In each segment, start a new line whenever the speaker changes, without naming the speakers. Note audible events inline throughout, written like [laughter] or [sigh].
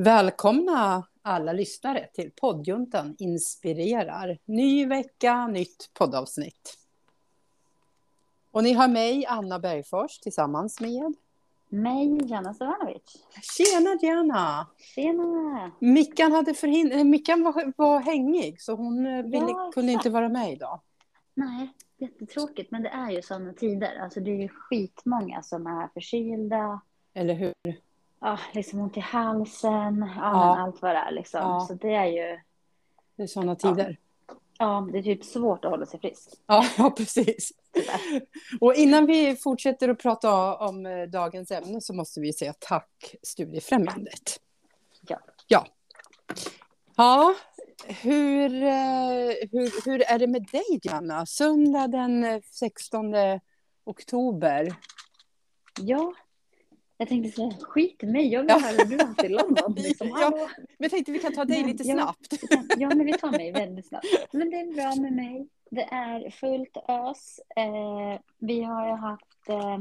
Välkomna alla lyssnare till poddjuntan inspirerar. Ny vecka, nytt poddavsnitt. Och ni har mig, Anna Bergfors, tillsammans med...
Mig, Jana Savanovic.
Tjena, Diana!
Tjena!
Mickan, hade förhind... Eh, Mickan var, var hängig, så hon eh, ville,
Ja,
kunde inte vara med idag.
Nej, jättetråkigt, men det är ju sådana tider. Alltså det är ju skitmånga som är förkylda,
Eller hur?
Ja, liksom ont i halsen, ja,
Ja.
allt vad det är liksom.
Ja.
Så det är ju,
Det är sådana tider.
ja, det är typ svårt att hålla sig frisk.
Ja, [laughs] ja precis. Och innan vi fortsätter att prata om eh, dagens ämne så måste vi säga tack Studiefrämjandet.
Ja.
Ja. Ja, hur, eh, hur, hur är det med dig Diana? Söndag den eh, 16 oktober.
Ja, jag tänkte säga, skit i mig, jag vill höra hur du har haft i London. Liksom.
Ja. Men jag tänkte vi kan ta dig
Men
lite snabbt.
Ja, men vi tar mig väldigt snabbt. Men det är bra med mig. Det är fullt ös. Eh, vi har ju haft, eh,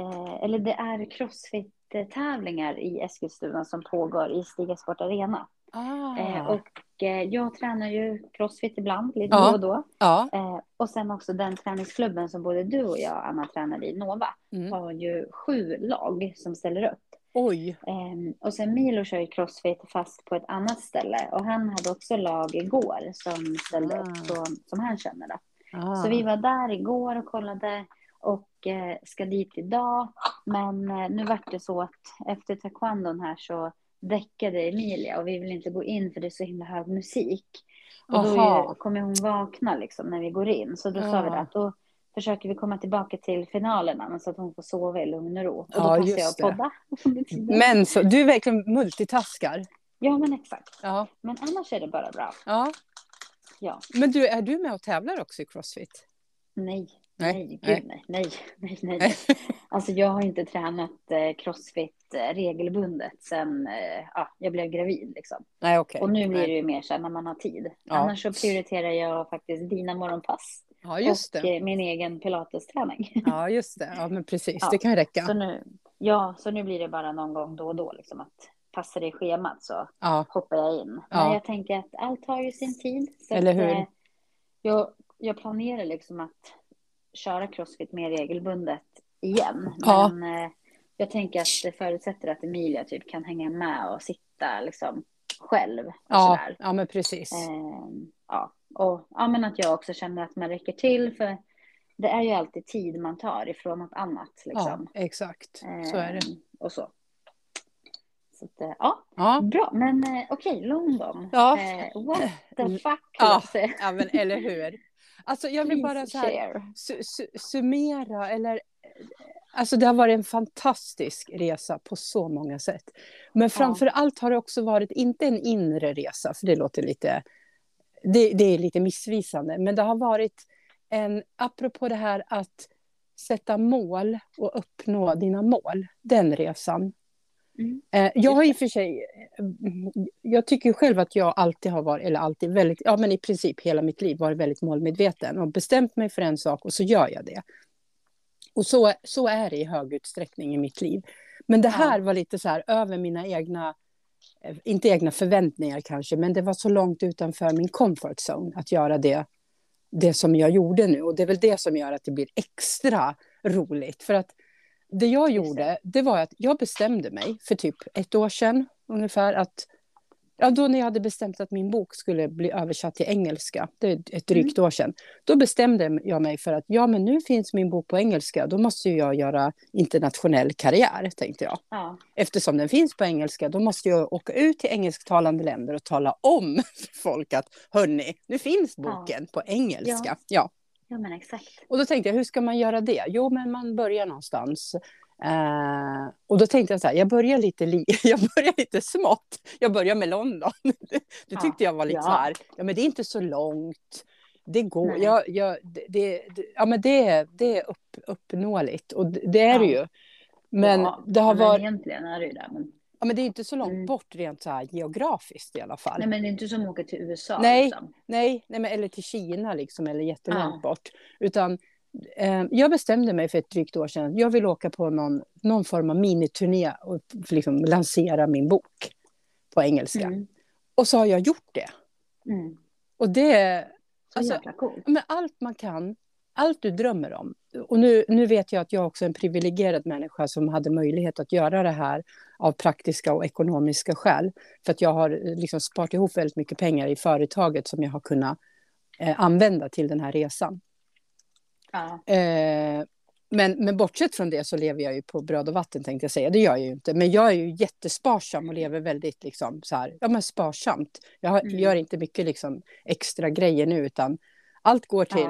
eh, eller det är crossfit-tävlingar i Eskilstuna som pågår i Stiga Sport Arena.
Ah.
Eh, och jag tränar ju crossfit ibland, lite
Ja.
då och då.
ja.
Eh, och sen också den träningsklubben som både du och jag, Anna, tränar i, Nova,
Mm.
har ju sju lag som ställer upp.
Oj.
Ehm, och sen Milo kör ju crossfit fast på ett annat ställe. Och han hade också lag igår som ställde
Ah.
upp så, som han känner. Då.
Ah.
Så vi var där igår och kollade och eh, ska dit idag. Men eh, nu vart det så att efter taekwondon här så däckade Emilia och vi vill inte gå in för det är så himla hög musik. Och då
Aha.
är, kommer hon vakna liksom när vi går in. Så då sa vi
Ja.
att då försöker vi komma tillbaka till finalerna så att hon får sova i lugn och ro. Och då
Ja,
passar jag att podda. [laughs]
Men så, du är verkligen multitaskar.
Ja, men exakt.
Ja.
Men annars är det bara bra.
ja.
Ja.
Men du, är du med och tävlar också i Crossfit?
Nej,
Nej,
nej. gud nej. Nej, nej, nej. [laughs] Alltså jag har inte tränat eh, crossfit eh, regelbundet sen eh, ja, jag blev gravid. Liksom.
Nej, okej.
Och nu blir det ju mer så här när man har tid.
Ja.
Annars så prioriterar jag faktiskt dina morgonpass
Ja, just
och
det.
min egen pilatesträning. [laughs]
Ja, just det. Ja, men precis.
Ja.
Det kan räcka.
Så nu, ja, så nu blir det bara någon gång då och då liksom att passar det i schemat så
Ja,
hoppar jag in.
Ja.
Men jag tänker att allt har ju sin tid.
Eller
att,
hur?
eh, jag, jag planerar liksom att köra crossfit mer regelbundet igen.
Ja.
Men eh, jag tänker att det förutsätter att Emilia typ kan hänga med och sitta liksom själv. Och
ja,
sådär.
ja men precis.
Eh, ja. Och ja, men att jag också känner att man räcker till. För det är ju alltid tid man tar ifrån något annat.
Ja,
Liksom.
exakt. Så är det.
Eh, Och så. Så att, eh, ja,
Ja,
Bra, men eh, okej, London.
Ja.
Eh, what the fuck,
Ja. Ja men eller hur. Alltså jag vill bara så här, su su summera eller Alltså det har varit en fantastisk resa på så många sätt. Men framför allt har det också varit, inte en inre resa, för det låter lite, det, det är lite missvisande, men det har varit en, apropå det här att sätta mål och uppnå dina mål, den resan.
Mm.
Eh, Jag har i och för sig, jag tycker själv att jag alltid har varit, eller alltid väldigt, ja men i princip hela mitt liv varit väldigt målmedveten och bestämt mig för en sak och så gör jag det. Och så, så är det i hög utsträckning i mitt liv. Men det här var lite så här över mina egna, eh, inte egna förväntningar kanske, men det var så långt utanför min comfort zone att göra det, det som jag gjorde nu. Och det är väl det som gör att det blir extra roligt. För att det jag gjorde, det var att jag bestämde mig för typ ett år sedan ungefär att Ja, då när jag hade bestämt att min bok skulle bli översatt till engelska, det är ett drygt år sedan, då bestämde jag mig för att ja, men nu finns min bok på engelska, då måste jag göra internationell karriär, tänkte jag.
Ja,
Eftersom den finns på engelska, då måste jag åka ut till engelsktalande länder och tala om [laughs] för folk att hörni, nu finns boken på engelska.
Ja.
Ja.
ja men exakt.
Och då tänkte jag, hur ska man göra det? Jo, men man börjar någonstans. Eh, och då tänkte jag så här, jag börjar lite, li [laughs] jag börjar lite smått. Jag börjar med London. [laughs] Det, det tyckte jag var lite
Ja.
så här, ja men det är inte så långt. Det går, jag, jag, det, det, det- ja men det, det är upp, uppnåeligt och det, det är det
Ja.
ju. Men
ja,
det har
men
varit,
Egentligen är det ju det. Men,
ja men det är inte så långt
Mm.
bort rent så här geografiskt i alla fall.
nej, men det är inte som att åka till USA.
Nej.
Liksom.
Nej, nej men, eller till Kina liksom, eller jättelångt
Ja.
bort. Utan jag bestämde mig för ett drygt år sedan. Jag vill åka på någon, någon form av miniturné och liksom lansera min bok. på engelska.
Mm.
Och så har jag gjort det.
Mm.
Och det,
Så
Alltså,
jäkla coolt.
med allt man kan, allt du drömmer om. Och nu, nu vet jag att jag också är en privilegierad människa som hade möjlighet att göra det här av praktiska och ekonomiska skäl. För att jag har eh, liksom sparat ihop väldigt mycket pengar i företaget som jag har kunnat eh, använda till den här resan.
Ja.
Eh, men, men bortsett från det så lever jag ju på bröd och vatten tänkte jag säga. Det gör jag ju inte. Men jag är ju jättesparsam och lever väldigt liksom så här, ja men sparsamt. Jag har,
Mm.
gör inte mycket liksom extra grejer nu utan allt går till,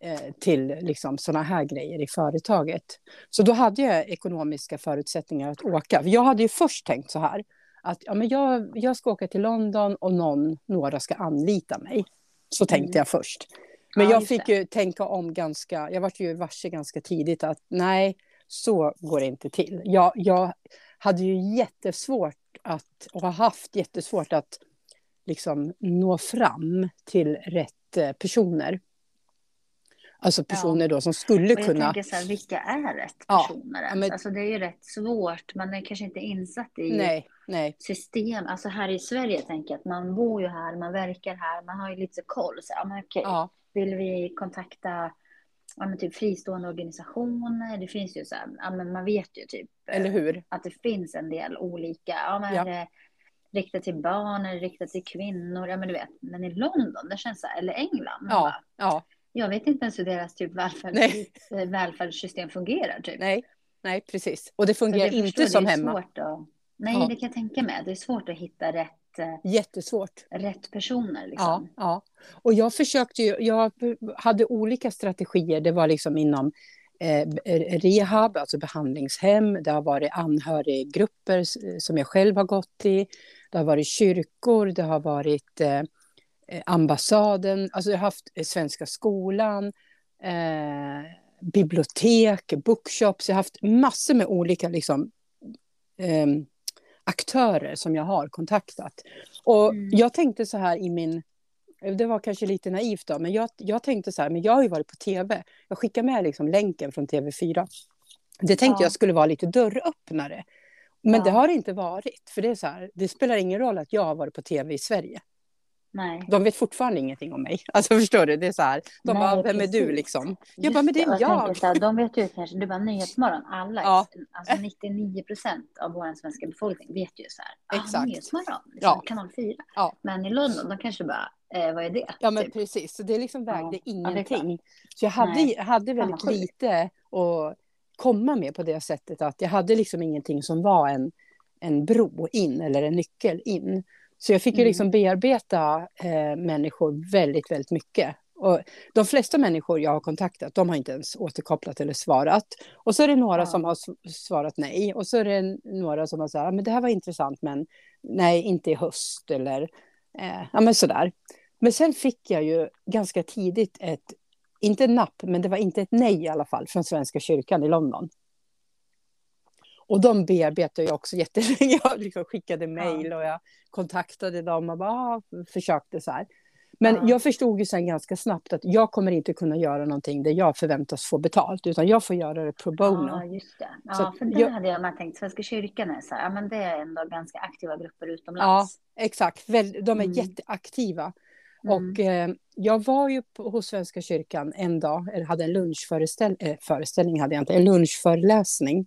Ja.
eh, till liksom sådana här grejer i företaget. Så då hade jag ekonomiska förutsättningar att åka. Jag hade ju först tänkt så här att ja, men jag, jag ska åka till London och någon, några ska anlita mig. Så tänkte
Mm.
jag först. Men
Ja,
jag fick
det.
ju tänka om ganska, jag var ju varse ganska tidigt att nej, så går det inte till. Jag, jag hade ju jättesvårt att, och har haft jättesvårt att liksom nå fram till rätt eh, personer. Alltså personer då som skulle
Och jag
kunna...
så här, vilka är rätt
Ja,
personer?
ja, men-
Alltså det är ju rätt svårt. Man är kanske inte insatt i
Nej, nej,
system. Alltså här i Sverige tänker jag att man bor ju här, man verkar här, man har ju lite koll. Så, ja, men okej,
ja,
vill vi kontakta ja, men typ fristående organisationer? Det finns ju så här, ja, men man vet ju typ eh,
eller hur?
att det finns en del olika. Ja, men
Ja.
det riktat till barn, det riktat till kvinnor? Ja, men du vet. Men i London, det känns så här, eller England.
Ja,
bara,
ja,
Jag vet inte ens hur deras typ välfärds,
Nej. [laughs]
eh, välfärdssystem fungerar. Typ.
nej, nej, precis. Och det fungerar inte som hemma.
Att, nej,
Ja.
det kan jag tänka mig. Det är svårt att hitta rätt, eh,
Jättesvårt.
rätt personer.
Ja,
Liksom.
ja. Och jag försökte ju, jag hade olika strategier. Det var liksom inom eh, rehab, alltså behandlingshem. Det har varit anhöriggrupper s- som jag själv har gått i. Det har varit kyrkor, det har varit eh, eh, ambassaden, alltså jag har haft eh, Svenska skolan, eh, bibliotek, bookshops. Jag har haft massor med olika liksom, eh, aktörer som jag har kontaktat. Och
Mm.
jag tänkte så här i min... Det var kanske lite naivt då, men jag, jag tänkte så här, men jag har ju varit på tv. Jag skickar med liksom länken från TV4. Det tänkte
Ja.
jag skulle vara lite dörröppnare. Men
Ja.
det har det inte varit. För det är så här, det spelar ingen roll att jag har varit på tv i Sverige.
Nej.
De vet fortfarande ingenting om mig. [laughs] Alltså förstår du? Det är så här, de
Nej,
bara, vem är du
precis.
liksom? Jag bara, men det är jag.
tänker Så här, de vet ju kanske, du bara Nyhetsmorgon, alla,
Ja.
alltså 99 procent av vår svenska befolkning vet ju så här, ah,
Exakt.
Nyhetsmorgon, liksom,
Ja.
kanal 4.
Ja.
Men i London, de kanske bara, eh, vad är det?
Ja, men
Typ.
precis. Så det liksom vägde
Ja,
ingenting. Så jag hade,
Nej.
jag hade väldigt
sjukt.
lite att komma med på det sättet att jag hade liksom ingenting som var en, en bro in eller en nyckel in. Så jag fick ju
Mm.
liksom bearbeta eh, människor väldigt, väldigt mycket. Och de flesta människor jag har kontaktat, de har inte ens återkopplat eller svarat. Och så är det några
Ja.
som har svarat nej. Och så är det några som har sagt, "Ja, men det här var intressant, men nej, inte i höst eller eh, ja, men sådär. Men sen fick jag ju ganska tidigt ett, inte napp, men det var inte ett nej i alla fall, från Svenska kyrkan i London. Och de bearbetade jag också jättelänge. [laughs] Jag liksom skickade mejl och jag kontaktade dem och bara, ah, försökte så här. Men
Ja.
jag förstod ju sen ganska snabbt att jag kommer inte kunna göra någonting där jag förväntas få betalt, utan jag får göra det pro bono.
Ja, just det. Ja,
Så
för det
jag-
hade jag med tänkt. Svenska kyrkan är så här, ja, men det är ändå ganska aktiva grupper
Ja,
utomlands.
exakt. Väl, de är
Mm.
jätteaktiva.
Mm.
Och eh, jag var ju på, hos Svenska kyrkan en dag, eller hade en lunchföreställning, eh, hade jag inte, en lunchföreläsning.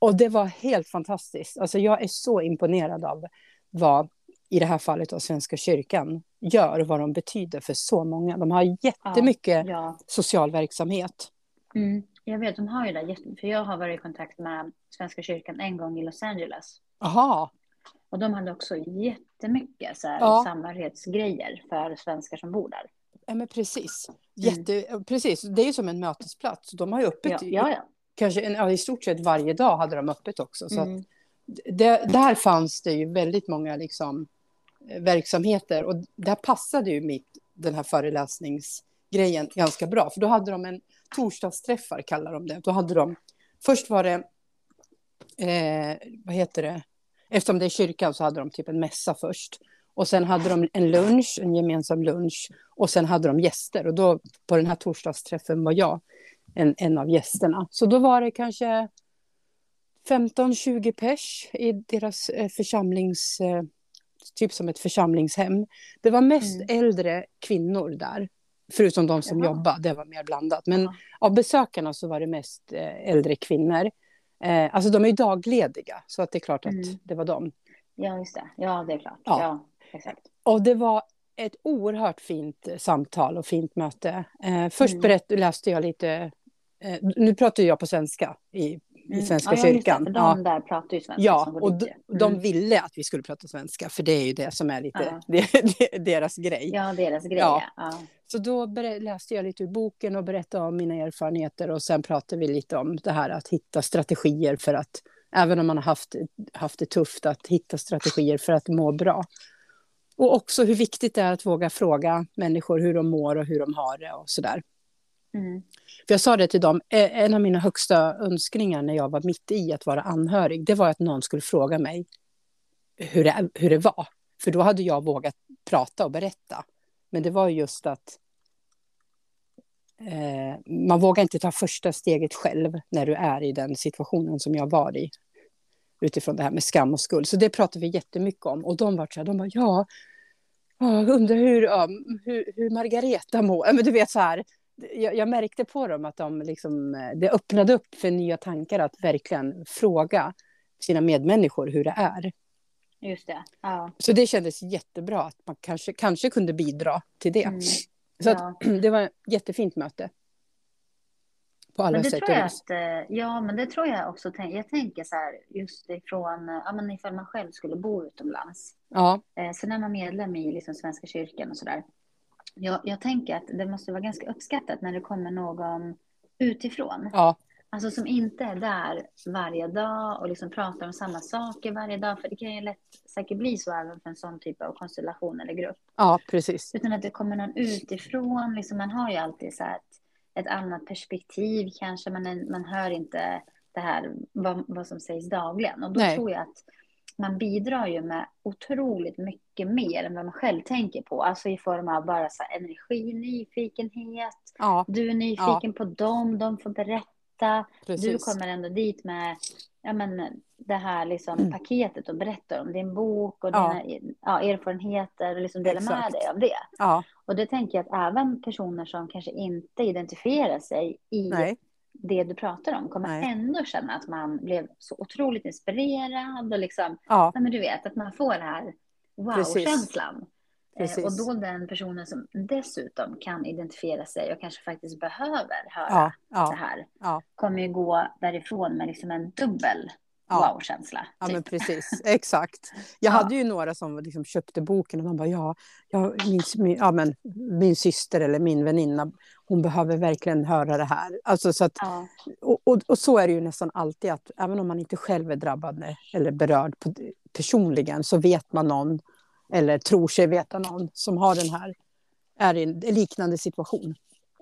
Och det var helt fantastiskt. Alltså jag är så imponerad av vad, i det här fallet då, Svenska kyrkan gör och vad de betyder för så många. De har jättemycket
Ja.
social verksamhet.
Mm. Jag vet, de har ju det. För jag har varit i kontakt med Svenska kyrkan en gång i Los Angeles.
Aha,
Och de hade också jättemycket så här,
Ja.
samhörighetsgrejer för svenskar som bor där.
ja men precis. Jätte, precis. Det är ju som en mötesplats. De har ju öppet,
Ja, ja. ja.
Kanske en, ja, i stort sett varje dag hade de öppet också. Så
Mm.
det, där fanns det ju väldigt många liksom, eh, verksamheter och där passade ju mitt, den här föreläsningsgrejen ganska bra. För då hade de en torsdagsträffar, kallar de det. Då hade de, först var det, eh, vad heter det, eftersom det är kyrkan så hade de typ en mässa först. Och sen hade de en lunch, en gemensam lunch. Och sen hade de gäster. Och då på den här torsdagsträffen var jag en, en av gästerna. Så då var det kanske 15-20 pers i deras eh, församlingslokal. typ som ett församlingshem. Det var mest
Mm.
äldre kvinnor där. Förutom de som
Jaha.
jobbade, det var mer blandat. Men
Ja.
av besökarna så var det mest eh, äldre kvinnor. Eh, alltså de är ju daglediga, så att det är klart att
Mm.
det var dem.
Ja, just det. Ja, det är klart.
Ja.
Ja, exakt.
Och det var ett oerhört fint eh, samtal och fint möte. Eh, först
Mm.
berätt, läste jag lite, eh, nu pratar jag på svenska i, i
Mm.
Svenska
ja, ja, det,
kyrkan. Ja.
de där pratar ju svenska
Ja, och
dit
de,
Mm.
ville att vi skulle prata svenska, för det är ju det som är lite
Ja. [laughs]
det, det, deras grej.
Ja, deras grej.
Ja.
Ja.
Så då läste jag lite ur boken och berättade om mina erfarenheter och sen pratade vi lite om det här att hitta strategier för att, även om man har haft, haft det tufft, att hitta strategier för att må bra. Och också hur viktigt det är att våga fråga människor hur de mår och hur de har det och sådär.
Mm.
För jag sa det till dem, eh, en av mina högsta önskningar när jag var mitt i att vara anhörig, det var att någon skulle fråga mig hur det, hur det var. För då hade jag vågat prata och berätta. Men det var just att eh, man vågar inte ta första steget själv när du är i den situationen som jag var i. Utifrån det här med skam och skuld. Så det pratade vi jättemycket om. Och de var så här, de bara, ja, jag undrar hur, hur, hur Margareta mår. Men du vet så här, jag, jag märkte på dem att de liksom, eh, det öppnade upp för nya tankar att verkligen fråga sina medmänniskor hur det är.
Just det. Ja.
Så det kändes jättebra att man kanske, kanske kunde bidra till det.
Mm.
Så
Ja.
att, [clears throat] det var ett jättefint möte. På alla
Men det
sätt
tror jag att, eh, ja men det tror jag också, jag tänker så här just ifrån, eh, ja men ifall man själv skulle bo utomlands.
Ja,
Sen är man medlem i liksom Svenska kyrkan och sådär. Jag, jag tänker att det måste vara ganska uppskattat när det kommer någon utifrån.
ja,
Alltså som inte är där varje dag och liksom pratar om samma saker varje dag. För det kan ju lätt säkert bli så även för en sån typ av konstellation eller grupp.
ja, precis.
Utan att det kommer någon utifrån. Liksom man har ju alltid så ett, ett annat perspektiv kanske. Man, man hör inte det här vad, vad som sägs dagligen. Och då
Nej.
tror jag att man bidrar ju med otroligt mycket mer än vad man själv tänker på. Alltså i form av bara så energi, nyfikenhet.
Ja,
Du är nyfiken på dem, de får berätta.
precis.
Du kommer ändå dit med ja, men, det här liksom,
Mm.
paketet och berättar om din bok och
Ja.
dina ja, erfarenheter och liksom dela med dig av det.
Ja,
Och det tänker jag att även personer som kanske inte identifierar sig i
nej,
det du pratar om kommer
Nej.
ändå känna att man blev så otroligt inspirerad och liksom,
ja,
men du vet, att man får den här wow-känslan. Eh. Och då den personen som dessutom kan identifiera sig och kanske faktiskt behöver höra
ja,
det
ja,
här
ja,
kommer ju gå därifrån med liksom en dubbel wow-känsla.
ja,
typ.
men precis, [laughs] exakt. Jag
Ja.
hade ju några som liksom köpte boken och de bara, ja, ja min, min, ja men, min syster eller min väninna, hon behöver verkligen höra det här. Alltså, så att,
Ja,
och, och, och så är det ju nästan alltid, att även om man inte själv är drabbad eller berörd på, personligen, så vet man någon, eller tror sig veta någon, som har den här, är i en liknande situation.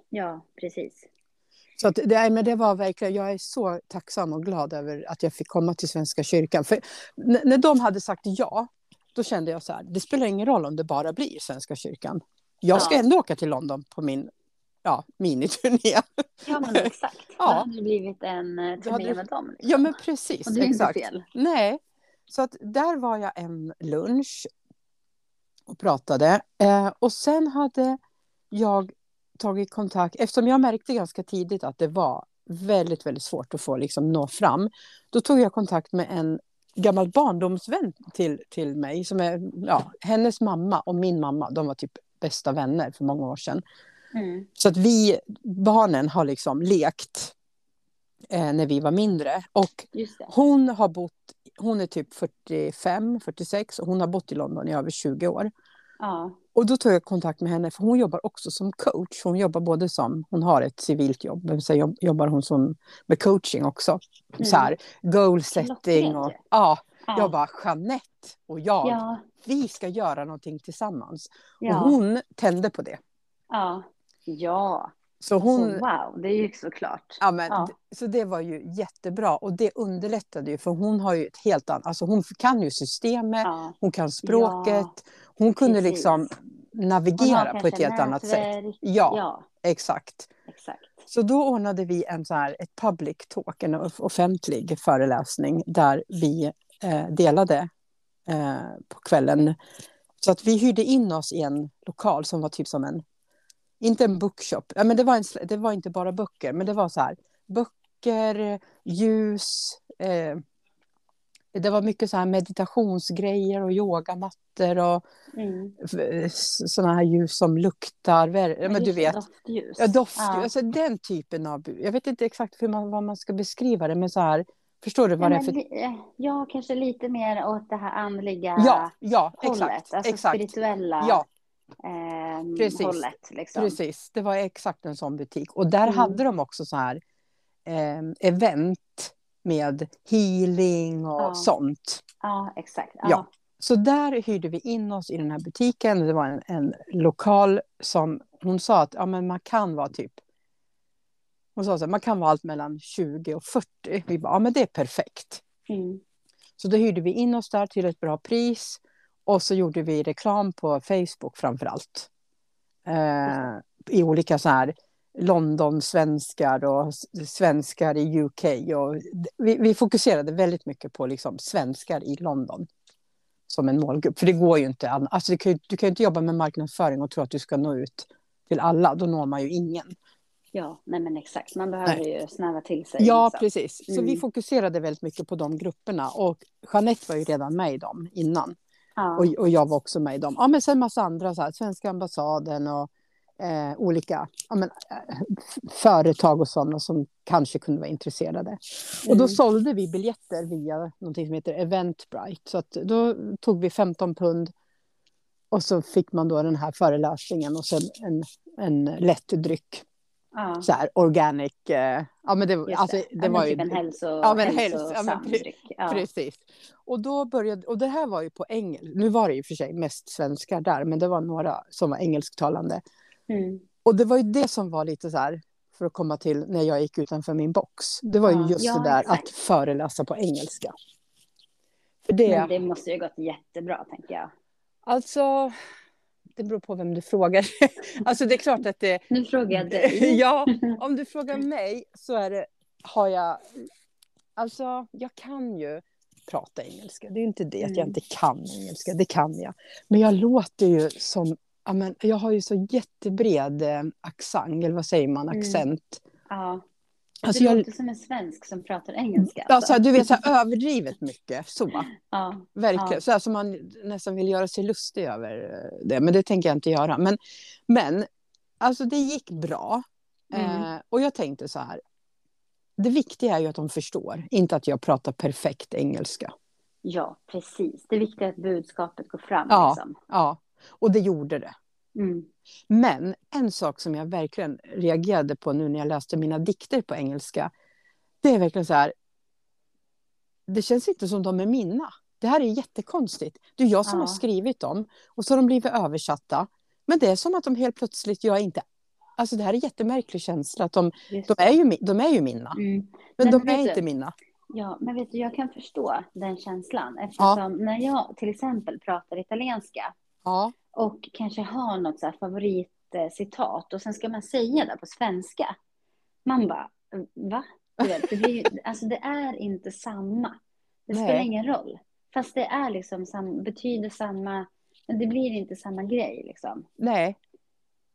ja, precis.
Så att det, men det var verkligen, jag är så tacksam och glad över att jag fick komma till Svenska kyrkan. För när de hade sagt ja, då kände jag så här, det spelar ingen roll om det bara blir Svenska kyrkan. Jag ska
Ja.
ändå åka till London på min ja, miniturné.
Ja, men exakt. [laughs]
Ja.
Då hade det blivit en eh,
hade
turné
det-
med dem. Liksom.
Ja, men precis.
och det är inte
exakt.
fel.
Nej, så att där var jag en lunch och pratade. Eh, och sen hade jag tagit kontakt, eftersom jag märkte ganska tidigt att det var väldigt, väldigt svårt att få liksom, nå fram. Då tog jag kontakt med en gammal barndomsvän till, till mig, som är, ja, hennes mamma och min mamma, de var typ bästa vänner för många år sedan.
Mm.
Så att vi, barnen har liksom lekt eh, när vi var mindre. Och hon har bott, hon är typ 45, 46 och hon har bott i London i över 20 år.
Ja.
Och då tog jag kontakt med henne för hon jobbar också som coach. Hon jobbar både som, hon har ett civilt jobb, men sen jobb- jobbar hon som, med coaching också.
Mm.
Så här, goal setting och Ja. jag bara Jeanette och jag,
Ja.
vi ska göra någonting tillsammans.
Ja.
Och hon tände på det.
Ja. Ja.
Så hon,
Så wow, det är ju såklart.
Ja, men,
Ja.
Så det var ju jättebra och det underlättade ju för hon har ju ett helt annat, alltså hon kan ju systemet,
Ja.
hon kan språket,
Ja,
hon kunde
precis.
liksom navigera på ett helt annat sätt.
nätverk. Ja,
exakt.
exakt.
Så då ordnade vi en så här, ett public talk, en off- offentlig föreläsning där vi eh, delade eh, på kvällen. Så att vi hyrde in oss i en lokal som var typ som en, inte en bookshop, ja, men det var, en, det var inte bara böcker, men det var så här, böcker, ljus, eh, det var mycket så här meditationsgrejer och yogamattor och mm. sådana här ljus som luktar. Men du vet,
doftljus.
Ja, doftljus. Ja. Alltså den typen av... Jag vet inte exakt hur man, vad man ska beskriva det, men så här... Förstår du vad ja, det är för...
Ja, kanske lite mer åt det här andliga
ja, ja,
hållet.
Exakt,
alltså
exakt.
spirituella
ja.
Eh,
Precis.
hållet. Liksom.
Precis, det var exakt en sån butik. Och där mm. hade de också så här eh, event med healing och
ja.
sånt.
Ja, exakt.
Ja. ja. Så där hyrde vi in oss i den här butiken. Det var en, en lokal som hon sa att ja, men man kan vara typ hon sa att man kan vara allt mellan 20 och 40. Vi bara, ja men det är perfekt.
Mm.
Så då hyrde vi in oss där till ett bra pris. Och så gjorde vi reklam på Facebook framför allt. Eh, I olika så här London-svenskar och svenskar i UK. Och vi, vi, fokuserade väldigt mycket på liksom svenskar i London som en målgrupp. För det går ju inte. Alltså du, kan ju, du kan ju inte jobba med marknadsföring och tro att du ska nå ut till alla. Då når man ju ingen.
Ja, nej men exakt. Man behöver nej. ju snäva till sig.
Ja, liksom. precis. Så mm. vi fokuserade väldigt mycket på de grupperna. Och Jeanette var ju redan med i dem innan.
Ja.
Och, och jag var också med i dem. Ja, men sen massa andra, så här, Svenska ambassaden och eh, olika ja, men, eh, företag och sådana som kanske kunde vara intresserade. Mm. Och då mm. sålde vi biljetter via någonting som heter Eventbrite. Så att då tog vi 15 pund och så fick man då den här föreläsningen och sen en, en lätt dryck.
Ja.
Så här organic. Eh, ja, men det, alltså, det, det var
typ
ju...
en hälso, ja, men hälso, ja, men, pre
ja. Precis. Och då började, och det här var ju på engelska. Nu var det ju för sig mest svenskar där, men det var några som var engelsktalande.
Mm.
Och det var ju det som var lite så här, för att komma till när jag gick utanför min box. Det var ju just ja, det där exakt. att föreläsa på engelska.
För det, Men det måste ju gått jättebra, tänker jag.
Alltså, det beror på vem du frågar. [laughs] alltså det är klart att det...
Nu frågar jag dig. [laughs]
ja, om du [laughs] frågar mig så är det, har jag... Alltså, jag kan ju prata engelska. Det är inte det att jag mm. inte kan engelska, det kan jag. Men jag låter ju som ja, men jag har ju så jättebred eh, accent, eller vad säger man, mm. accent.
Mm. Ja. Alltså, du låter som en svensk som pratar engelska.
Alltså. Ja, du vet, så här, [laughs] överdrivet mycket. Så.
Ja.
Verkligen.
Ja.
Så här, som man nästan vill göra sig lustig över eh, det. Men det tänker jag inte göra. Men, men alltså, det gick bra. Mm. Eh, och jag tänkte så här. Det viktiga är ju att de förstår, inte att jag pratar perfekt engelska.
Ja, precis. Det viktiga är att budskapet går fram.
Ja,
liksom.
ja. Och det gjorde det.
Mm.
Men en sak som jag verkligen reagerade på nu när jag läste mina dikter på engelska. Det är verkligen så här. Det känns inte som de är mina. Det här är jättekonstigt. Det är jag som ja. har skrivit dem och så har de blivit översatta. Men det är som att de helt plötsligt, jag inte Alltså det här är en jättemärklig känsla. Att de, de, är, ju, de är ju mina.
Mm.
Men, men de är inte du, mina.
Ja, men vet du, jag kan förstå den känslan. Eftersom ja. när jag till exempel pratar italienska
Ja.
Och kanske ha något så favoritcitat och sen ska man säga det på svenska. Man bara, va? Det, blir, [laughs] alltså det är inte samma. Det Nej. spelar ingen roll. Fast det är liksom sam, betyder samma, men det blir inte samma grej liksom.
Nej.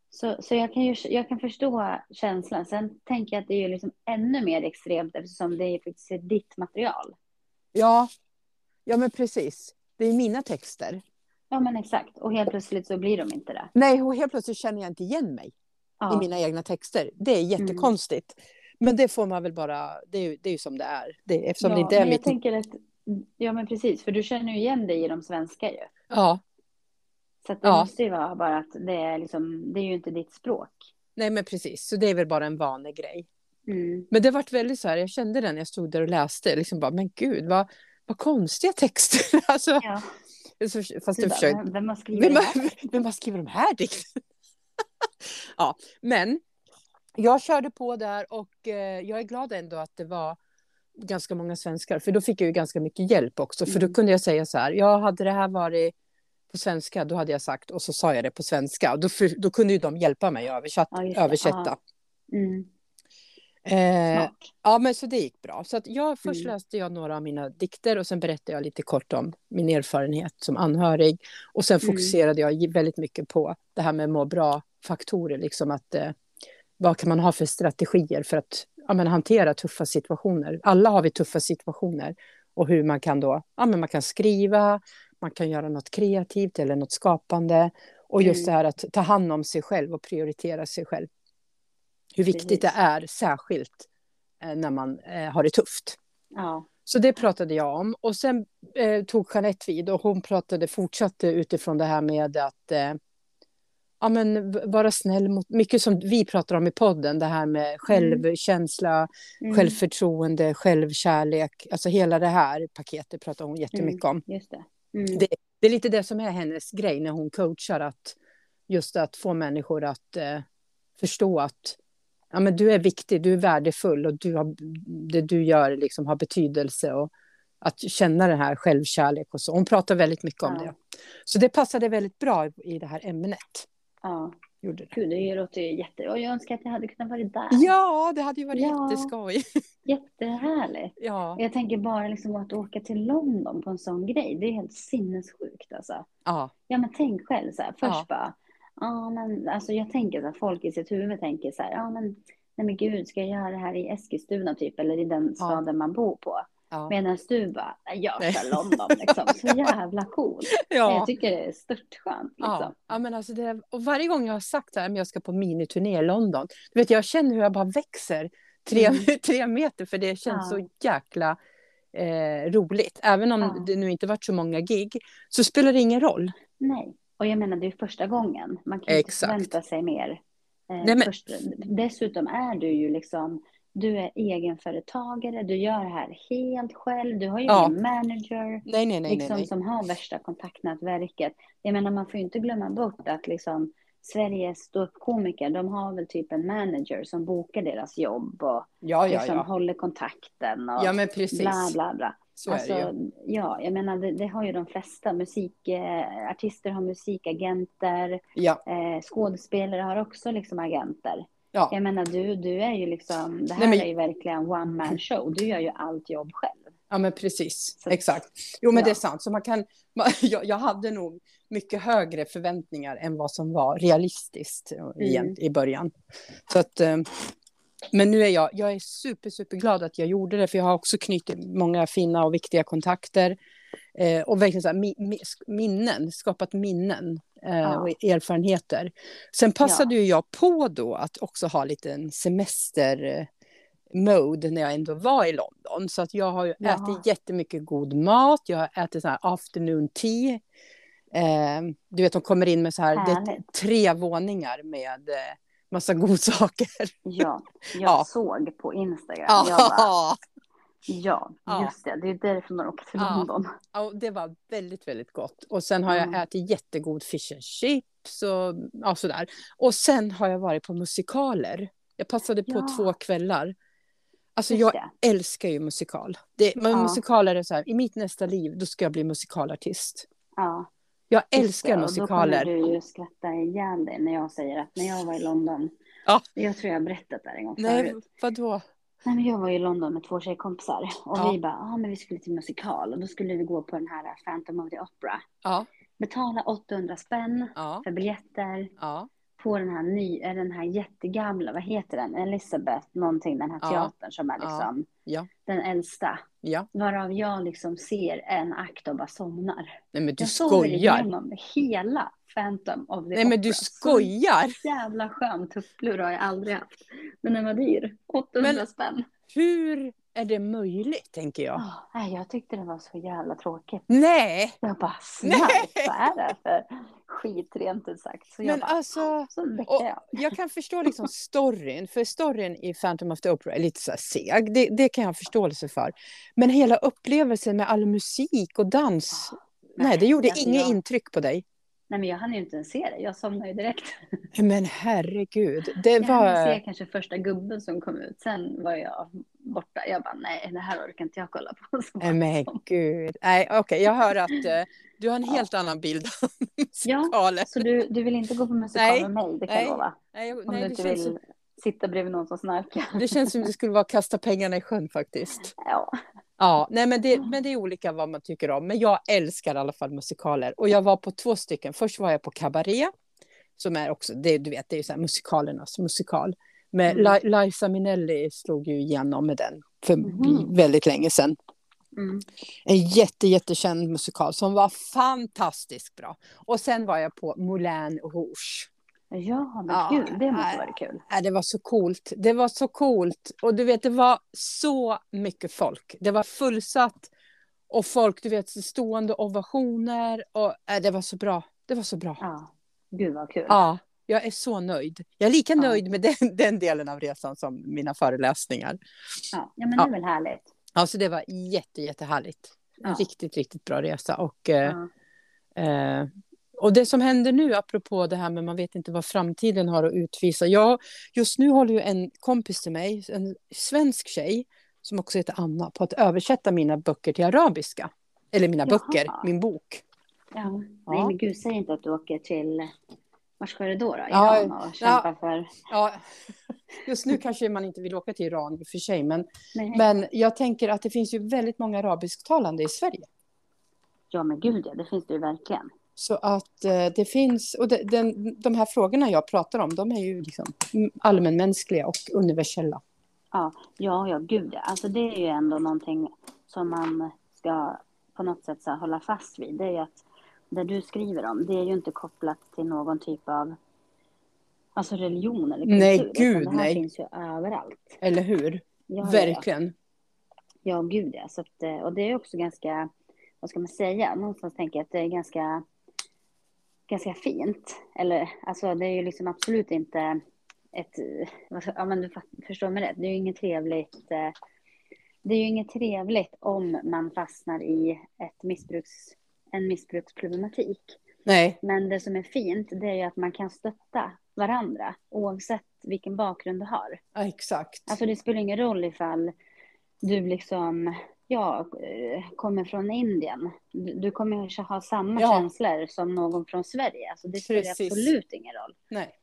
Så, så jag, kan ju, jag kan förstå känslan. Sen tänker jag att det är ju liksom ännu mer extremt eftersom det är faktiskt ditt material.
Ja, ja men precis. Det är mina texter.
Ja, men exakt. Och helt plötsligt så blir de inte det.
Nej, och helt plötsligt känner jag inte igen mig ja. i mina egna texter. Det är jättekonstigt. Mm. Men det får man väl bara, det är ju, det är ju som det är. Det, eftersom
ja,
det inte är
men
mitt...
jag tänker att, ja men precis, för du känner ju igen dig i de svenska ju.
Ja.
Så det ja. måste ju vara bara att det är liksom, det är ju inte ditt språk.
Nej men precis, så det är väl bara en vanlig grej.
Mm.
Men det varit väldigt så här, jag kände det när jag stod där och läste, liksom bara, men gud vad, vad konstiga texter. [laughs] alltså,
ja.
Fast du försöker...
Vem har skrivit vem,
här? [laughs] Vem har skrivit de här dikterna? [laughs] ja, men jag körde på där och eh, jag är glad ändå att det var ganska många svenskar. För då fick jag ju ganska mycket hjälp också. För då mm. kunde jag säga så här, ja hade det här varit på svenska, då hade jag sagt, och så sa jag det på svenska. Och då, då kunde ju de hjälpa mig att översätta.
Ja,
översätta.
Mm.
Eh, ja, men så det gick bra. Så att jag, först
Mm.
läste jag några av mina dikter och sen berättade jag lite kort om min erfarenhet som anhörig. Och sen
Mm.
fokuserade jag väldigt mycket på det här med må bra-faktorer. Liksom att, eh, vad kan man ha för strategier för att ja, men, hantera tuffa situationer? Alla har vi tuffa situationer. Och hur man kan då, ja, men man kan skriva, man kan göra något kreativt eller något skapande. Och just
Mm.
det här att ta hand om sig själv och prioritera sig själv. Hur viktigt det är, särskilt eh, när man eh, har det tufft.
Ja.
Så det pratade jag om. Och sen eh, tog Jeanette vid och hon pratade, fortsatte utifrån det här med att eh, ja, men vara snäll mot, mycket som vi pratar om i podden, det här med självkänsla,
Mm.
självförtroende, självkärlek, alltså hela det här paketet pratar hon jättemycket om.
Just det. Mm.
Det- Det är lite det som är hennes grej när hon coachar, att just att få människor att eh, förstå att ja, men du är viktig, du är värdefull och du har, det du gör liksom har betydelse och att känna den här självkärlek och så. Hon pratar väldigt mycket om
Ja.
det. Så det passade väldigt bra i det här ämnet.
Ja.
Gjorde det.
Gud, det låter ju jätte... Och jag önskar att jag hade kunnat vara där.
Ja, det hade ju varit
Ja.
jätteskoj. [laughs]
Jättehärligt.
Ja,
Jag tänker bara liksom att åka till London på en sån grej. Det är helt sinnessjukt alltså.
ja,
Ja, men tänk själv så här. Först
Ja.
bara. Ja, men alltså jag tänker så här. Folk i sitt huvud tänker så här. Ja, men nej men gud, ska jag göra det här i Eskilstuna typ? Eller i den staden man bor på?
ja.
Medan du bara, "Nej, jag kör London liksom. Så [laughs] jävla cool.
ja.
Jag tycker det är störtskönt liksom.
Ja, ja men alltså det, och varje gång jag har sagt att jag ska på miniturné i London, du vet, jag känner hur jag bara växer tre,
Mm. [laughs]
tre meter, för det känns
Ja.
så jäkla eh, roligt. Även om
Ja.
det nu inte varit så många gig, så spelar det ingen roll.
Nej, och jag menar det är första gången. Man kan inte
Exakt.
förvänta sig mer. Eh,
Nej, men-
först, dessutom är du ju liksom, du är egenföretagare, du gör det här helt själv, du har ju
Ja.
ingen manager
Nej, nej, nej.
liksom, som har värsta kontaktnätverket. Jag menar man får ju inte glömma bort att liksom Sveriges ståuppkomiker, de har väl typ en manager som bokar deras jobb och
Ja, ja,
liksom
ja.
håller kontakten och
Ja, men precis.
bla bla bla.
Så är det ju.
Alltså, ja, jag menar det, det har ju de flesta. Musikartister eh, har musikagenter.
Ja,
Eh, skådespelare har också liksom agenter.
ja.
Jag menar du, du är ju liksom, det här
Nej, men-
är ju verkligen one man show. Du gör ju allt jobb själv.
ja men precis.
Så-
Exakt. Jo, men
ja.
det är sant. Så man kan, man, [laughs] jag, jag hade nog mycket högre förväntningar än vad som var realistiskt igen,
Mm.
i början. Så att, eh, men nu är jag, jag är super, super glad att jag gjorde det, för jag har också knutit många fina och viktiga kontakter. Eh, och verkligen så här, mi, mi, minnen, skapat minnen eh,
Ja.
och erfarenheter. Sen passade ju jag på då att också ha lite en semester eh, mode när jag ändå var i London. Så att jag har ju
Ja.
ätit jättemycket god mat. Jag har ätit så här afternoon tea. Eh, du vet, de kommer in med så här, det är tre våningar med eh, massa godsaker.
Ja, jag
Ja.
såg på Instagram. Jag bara,
Ja,
ja,
Ja.
just det. Det är därför man åker till
Ja.
London.
ja, det var väldigt, väldigt gott. Och sen har jag
Mm.
ätit jättegod fish and chips och ja, sådär. Och sen har jag varit på musikaler. Jag passade på
Ja.
två kvällar. Alltså jag älskar ju musikal. Det, men
Ja.
Musikaler är så här, i mitt nästa liv, då ska jag bli musikalartist.
Ja.
Jag
Just
älskar
det, Och
musikaler.
då kommer du ju skratta ihjäl dig när jag säger att när jag var i London.
Ja.
Jag tror jag har berättat det här en gång
Nej,
förut.
vadå?
Nej, men jag var i London med två tjejkompisar. Och
Ja.
vi bara, ah, men vi skulle till musikal. Och då skulle vi gå på den här Phantom of the Opera.
Ja,
Betala 800 spänn
ja,
för biljetter.
ja,
På den här, ny, eh, den här jättegamla, vad heter den? Elizabeth någonting, den här teatern som är liksom
ja,
den äldsta.
ja.
Varav jag liksom ser en akt och bara somnar.
Nej, men du
jag
skojar.
igenom hela Phantom of the
Nej, men du
Opera. Så
skojar.
jävla skön tupplur har jag aldrig haft. Men den var dyr. 800
Men-
spänn.
Hur är det möjligt, tänker jag?
Oh, nej, jag tyckte det var så jävla tråkigt.
Nej,
Jag bara,
Nej.
snark, vad är det för skit rent ut sagt? Så jag
men
bara,
alltså...
så jag.
jag kan förstå liksom storyn, för storyn i Phantom of the Opera är lite så här seg. Det, det kan jag ha förståelse för. Men hela upplevelsen med all musik och dans, nej, det gjorde
alltså,
inget
jag,
intryck på dig.
Nej, men jag hann ju inte ens se det. Jag somnade ju direkt. [laughs]
Men herregud, det
Jag hann
var...
se kanske första gubben som kom ut. Sen var jag borta. Jag bara, nej, det här orkar inte jag kolla på. [laughs]
Nej, men
som-
gud. Nej, okej, jag hör att eh, du har en
Ja.
helt annan bild av [laughs]
Ja,
musikalen.
Så du, du vill inte gå på musikal
Nej,
med mig, det kan
nej.
jag lova.
Nej, jag-
Om
nej,
du inte vill
så-
sitta bredvid någon som snarkar.
Det känns som det skulle vara att kasta pengarna i sjön faktiskt.
Ja.
Ja, nej, men, det, men det är olika vad man tycker om. Men jag älskar i alla fall musikaler. Och jag var på två stycken. Först var jag på Cabaret. Som är också, det, du vet, det är ju så här musikalernas musikal. Med
Mm.
Li- Liza Minnelli slog ju igenom med den för
Mhm.
väldigt länge sedan.
Mm.
En jätte, jättekänd musikal som var fantastiskt bra. Och sen var jag på Moulin Rouge.
Ja, men
Ja,
gud, det måste vara kul.
Äh, det var så coolt. Det var så coolt. Och du vet, det var så mycket folk. Det var fullsatt. Och folk, du vet, stående ovationer. Och äh, det var så bra. Det var så bra.
Ja, gud vad kul.
Ja, jag är så nöjd. Jag är lika
Ja.
nöjd med den, [laughs] den delen av resan som mina föreläsningar.
Ja, ja men
Ja.
det är väl härligt.
Alltså det var jätte, jättehärligt.
Ja.
riktigt, riktigt bra resa. Och, eh,
Ja.
Eh, och det som händer nu, apropå det här med man vet inte vad framtiden har att utvisa. Jag, just nu håller ju en kompis till mig, en svensk tjej, som också heter Anna, på att översätta mina böcker till arabiska. Eller mina
Jaha.
böcker, min bok.
Ja. Nej,
Ja.
men gud, säg inte att du åker till... Var ska du då? då?
Ja,
Iran och kämpa för...
Ja, [laughs] just nu kanske man inte vill åka till Iran i och för sig, men,
Nej.
men jag tänker att det finns ju väldigt många arabisktalande i Sverige.
Ja, men gud ja, det finns det ju verkligen.
Så att eh, det finns, och det, den, de här frågorna jag pratar om, de är ju liksom allmänmänskliga och universella.
Ja, ja, ja, gud. Alltså det är ju ändå någonting som man ska på något sätt så här, hålla fast vid. Det är ju att det du skriver om, det är ju inte kopplat till någon typ av alltså religion eller kultur.
Nej, gud,
det här
nej.
finns ju överallt.
Eller hur?
Ja, ja, ja.
Verkligen.
Ja, gud ja. Så att, eh, och det är också ganska, vad ska man säga, någonstans tänker jag att det är ganska, ganska fint. Eller alltså det är ju liksom absolut inte ett, eh, ja men du förstår mig rätt, det är ju inget trevligt, eh, det är ju inget trevligt om man fastnar i ett missbruks, en missbruksproblematik.
Nej,
Men det som är fint, det är ju att man kan stötta varandra oavsett vilken bakgrund du har.
ja, exakt.
Alltså det spelar ingen roll ifall du liksom, ja, eh, kommer från Indien. Du, kommer ju ha samma
Ja.
känslor som någon från Sverige. Alltså det spelar
Precis.
absolut ingen roll.
Nej.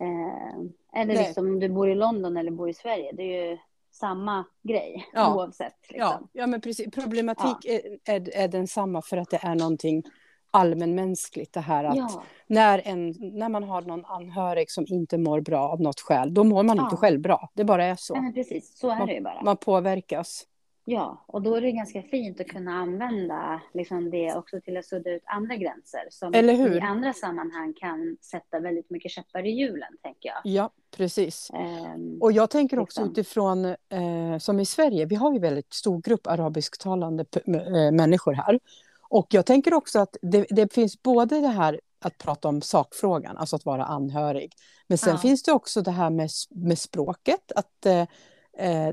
Eh, eller
Nej.
liksom om du bor i London eller bor i Sverige. Det är ju samma grej
Ja.
oavsett. Liksom.
Ja, ja, men precis. Problematik är, är, är densamma för att det är någonting allmänmänskligt. Det här att
Ja.
när, en, när man har någon anhörig som inte mår bra av något skäl, då mår man
Ja.
inte själv bra. Det bara är
Ja,
så.
men precis, så är det ju bara.
Man påverkas.
Ja, och då är det ganska fint att kunna använda liksom det också till att sudda ut andra gränser som i andra sammanhang kan sätta väldigt mycket käppar i hjulen, tänker jag.
Ja, precis.
Ehm,
Och jag tänker också
Liksom.
utifrån, eh, som i Sverige, vi har ju väldigt stor grupp arabisktalande eh, människor här. Och jag tänker också att det, det finns både det här att prata om sakfrågan, alltså att vara anhörig. Men sen
Ja.
finns det också det här med, med språket. Att, eh, eh,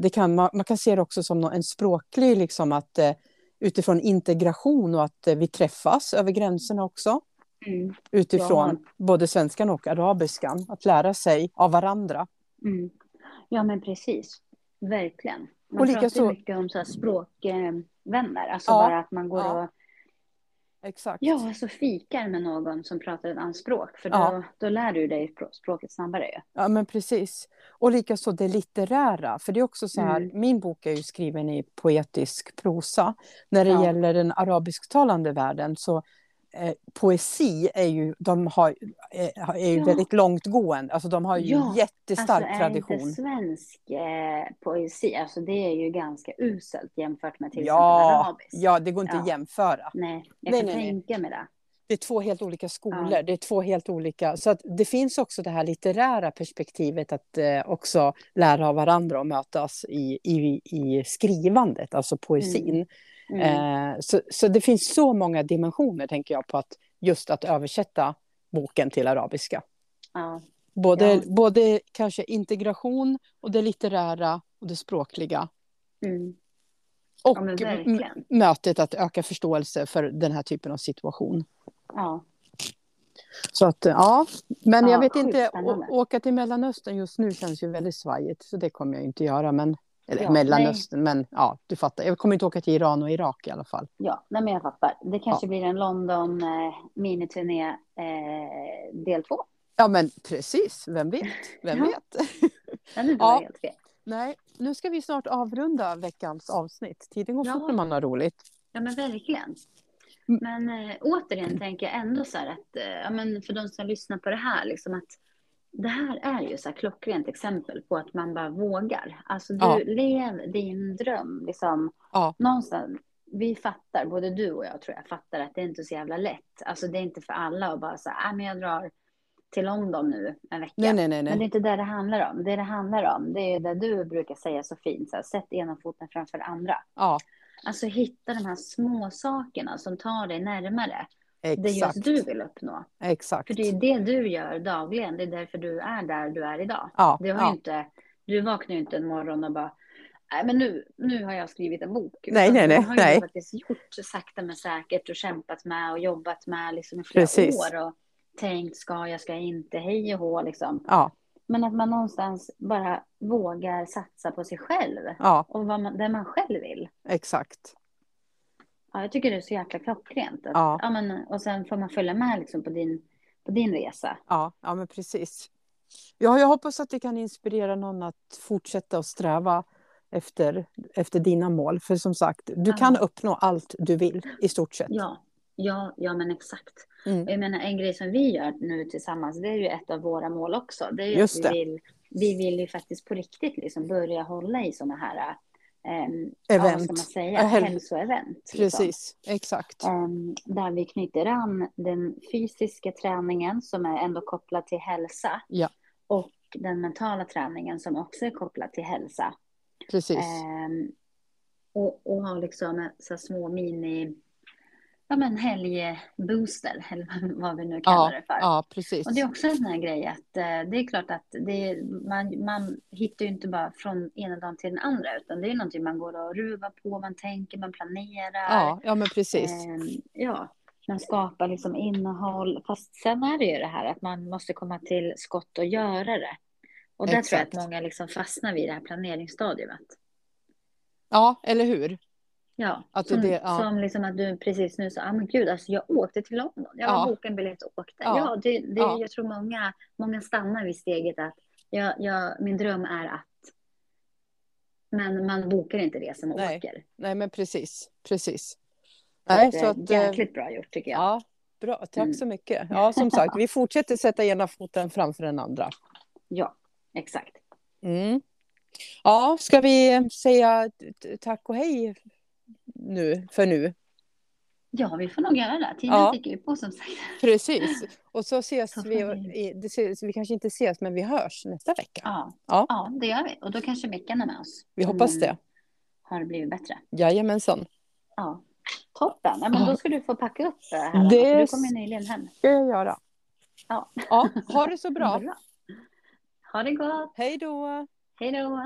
det kan, man, man kan se det också som en språklig, liksom att eh, utifrån integration och att eh, vi träffas över gränserna också.
mm,
Utifrån både svenskan och arabiskan. Att lära sig av varandra.
mm. Ja, men precis. Verkligen. Man
Och
pratar ju mycket om så språkvänner, alltså
Ja,
bara att man går
ja.
och
Exakt.
ja, alltså fikar med någon som pratar ett annat språk, för då,
Ja.
då lär du dig språk- språket snabbare. ju.
Ja, men precis. Och likaså det litterära. För det är också så här,
Mm.
min bok är ju skriven i poetisk prosa. När det
Ja.
gäller den arabisktalande världen så poesi är ju, de har, eh, är ju
Ja.
väldigt långtgående. Alltså de har ju
Ja,
jättestark
alltså är
tradition.
inte svensk eh, poesi, alltså det är ju ganska uselt jämfört med till
Ja,
exempel arabisk.
ja, det går inte
Ja.
att jämföra.
Nej, jag
Nej,
kan
nej.
tänka mig det.
Det är två helt olika skolor.
Ja.
Det är två helt olika. Så att det finns också det här litterära perspektivet att eh, också lära av varandra och mötas i, i, i skrivandet, alltså poesin.
Mm.
Eh, så, så det finns så många dimensioner, tänker jag, på att just att översätta boken till arabiska.
Ja.
Både,
Ja.
både kanske integration och det litterära och det språkliga.
Mm.
Och
Ja,
mötet att öka förståelse för den här typen av situation.
Ja.
Så att, ja, men
Ja,
jag vet inte, å, åka till Mellanöstern just nu känns ju väldigt svajigt, så det kommer jag inte göra. Men, eller
Ja,
Mellanöstern, men ja, du fattar. Jag kommer inte åka till Iran och Irak i alla fall.
ja, nej men jag fattar. Det kanske blir en London eh, miniturné eh, del två.
Ja, men precis, vem vet? Vem
Ja.
vet? [laughs]
Den är
Ja.
helt fel.
Nej, nu ska vi snart avrunda veckans avsnitt. Tiden går
Ja.
fort när man har roligt.
Ja, men verkligen.
Mm.
Men äh, återigen tänker jag ändå så här att, äh, ja, men för de som lyssnar på det här, liksom att det här är ju så här klockrent exempel på att man bara vågar. Alltså du
Ja.
lev din dröm. Liksom,
Ja.
Någonstans, vi fattar, både du och jag tror jag fattar att det är inte så jävla lätt. Alltså det är inte för alla att bara säga, äh, men jag drar till London nu en vecka.
Nej, nej, nej.
Men det är inte det det handlar om. Det det handlar om, det är det du brukar säga så fint, så här, sätt ena foten framför andra.
Ja,
Alltså hitta de här små sakerna som tar dig närmare. Det
exakt.
just du vill uppnå.
Exakt.
För det är det du gör dagligen. Det är därför du är där du är idag.
Ja,
Det har
ja.
inte, du vaknar ju inte en morgon och bara Nej, men nu, nu har jag skrivit en bok.
Nej, nej, nej,
Det har
nej.
faktiskt gjort sakta men säkert och kämpat med och jobbat med liksom i flera
Precis.
år. Och tänkt, ska jag, ska jag inte, hej och hå liksom.
Ja,
Men att man någonstans bara vågar satsa på sig själv.
ja,
Och vad man, det man själv vill.
exakt.
Ja, jag tycker det är så jäkla klockrent. Att,
Ja.
ja. men, och sen får man följa med liksom på, din, på din resa.
Ja, ja men precis. Ja, jag hoppas att det kan inspirera någon att fortsätta att sträva efter, efter dina mål. För som sagt, du
Ja.
kan uppnå allt du vill i stort sett.
Ja, ja, ja men exakt.
Mm.
Jag menar, en grej som vi gör nu tillsammans, det är ju ett av våra mål också. Det är ju
Just
att
det.
vi vill, vi vill ju faktiskt på riktigt liksom börja hålla i sådana här ehm,
Event.
Ja, vad ska man säga?
Häl-
Hälsoevent. liksom.
Precis, exakt.
Ehm, där vi knyter an den fysiska träningen som är ändå kopplad till hälsa.
Ja.
Och den mentala träningen som också är kopplad till hälsa.
Precis.
Ehm, och, och ha liksom så små mini, ja men helgbooster, eller [laughs] vad vi nu kallar
Ja,
det för.
ja, precis.
Och det är också en sån här grej att eh, det är klart att det man, man hittar ju inte bara från ena dagen till den andra, utan det är någonting man går och ruvar på, man tänker, man planerar.
Ja, ja, men precis.
Ehm, ja, man skapar liksom innehåll. Fast sen är det ju det här att man måste komma till skott och göra det. Och där tror jag
Exakt.
att många liksom fastnar vid det här planeringsstadiet.
Ja, eller hur?
Ja,
Att det-
som,
det- ja.
som liksom att du precis nu sa, ah, men gud, alltså jag åkte till London. Jag
Ja.
bokade en biljett och åkte.
Ja.
Ja, det, det,
Ja.
jag tror många, många stannar vid steget att jag, jag, min dröm är att. Men man bokar inte resan och
Nej.
åker.
Nej, men precis. Precis. Nej, så att... eh,
jäkligt bra gjort tycker jag.
Ja, bra. Tack
Mm.
så mycket. Ja, som sagt, vi fortsätter sätta ena foten framför den andra.
Ja, exakt.
Mm. Ja, ska vi säga tack och hej nu, för nu?
Ja, vi får nog göra det. Tiden
Ja.
tickar ju på som sagt.
Precis. Och så ses
Så
vi,
vi-
det ses, vi kanske inte ses, men vi hörs nästa vecka.
Ja.
Ja.
ja, det gör vi. Och då kanske Mickan är med oss.
Vi hoppas det.
Har blivit bättre.
Jajamensan.
Ja. Toppen. Ja, men då ska du få packa upp det här.
Det
Du kommer nyligen hem.
ska jag göra.
Ja.
Ja, ha det så bra. [laughs]
Ha det gott.
Hej då.
Hej då.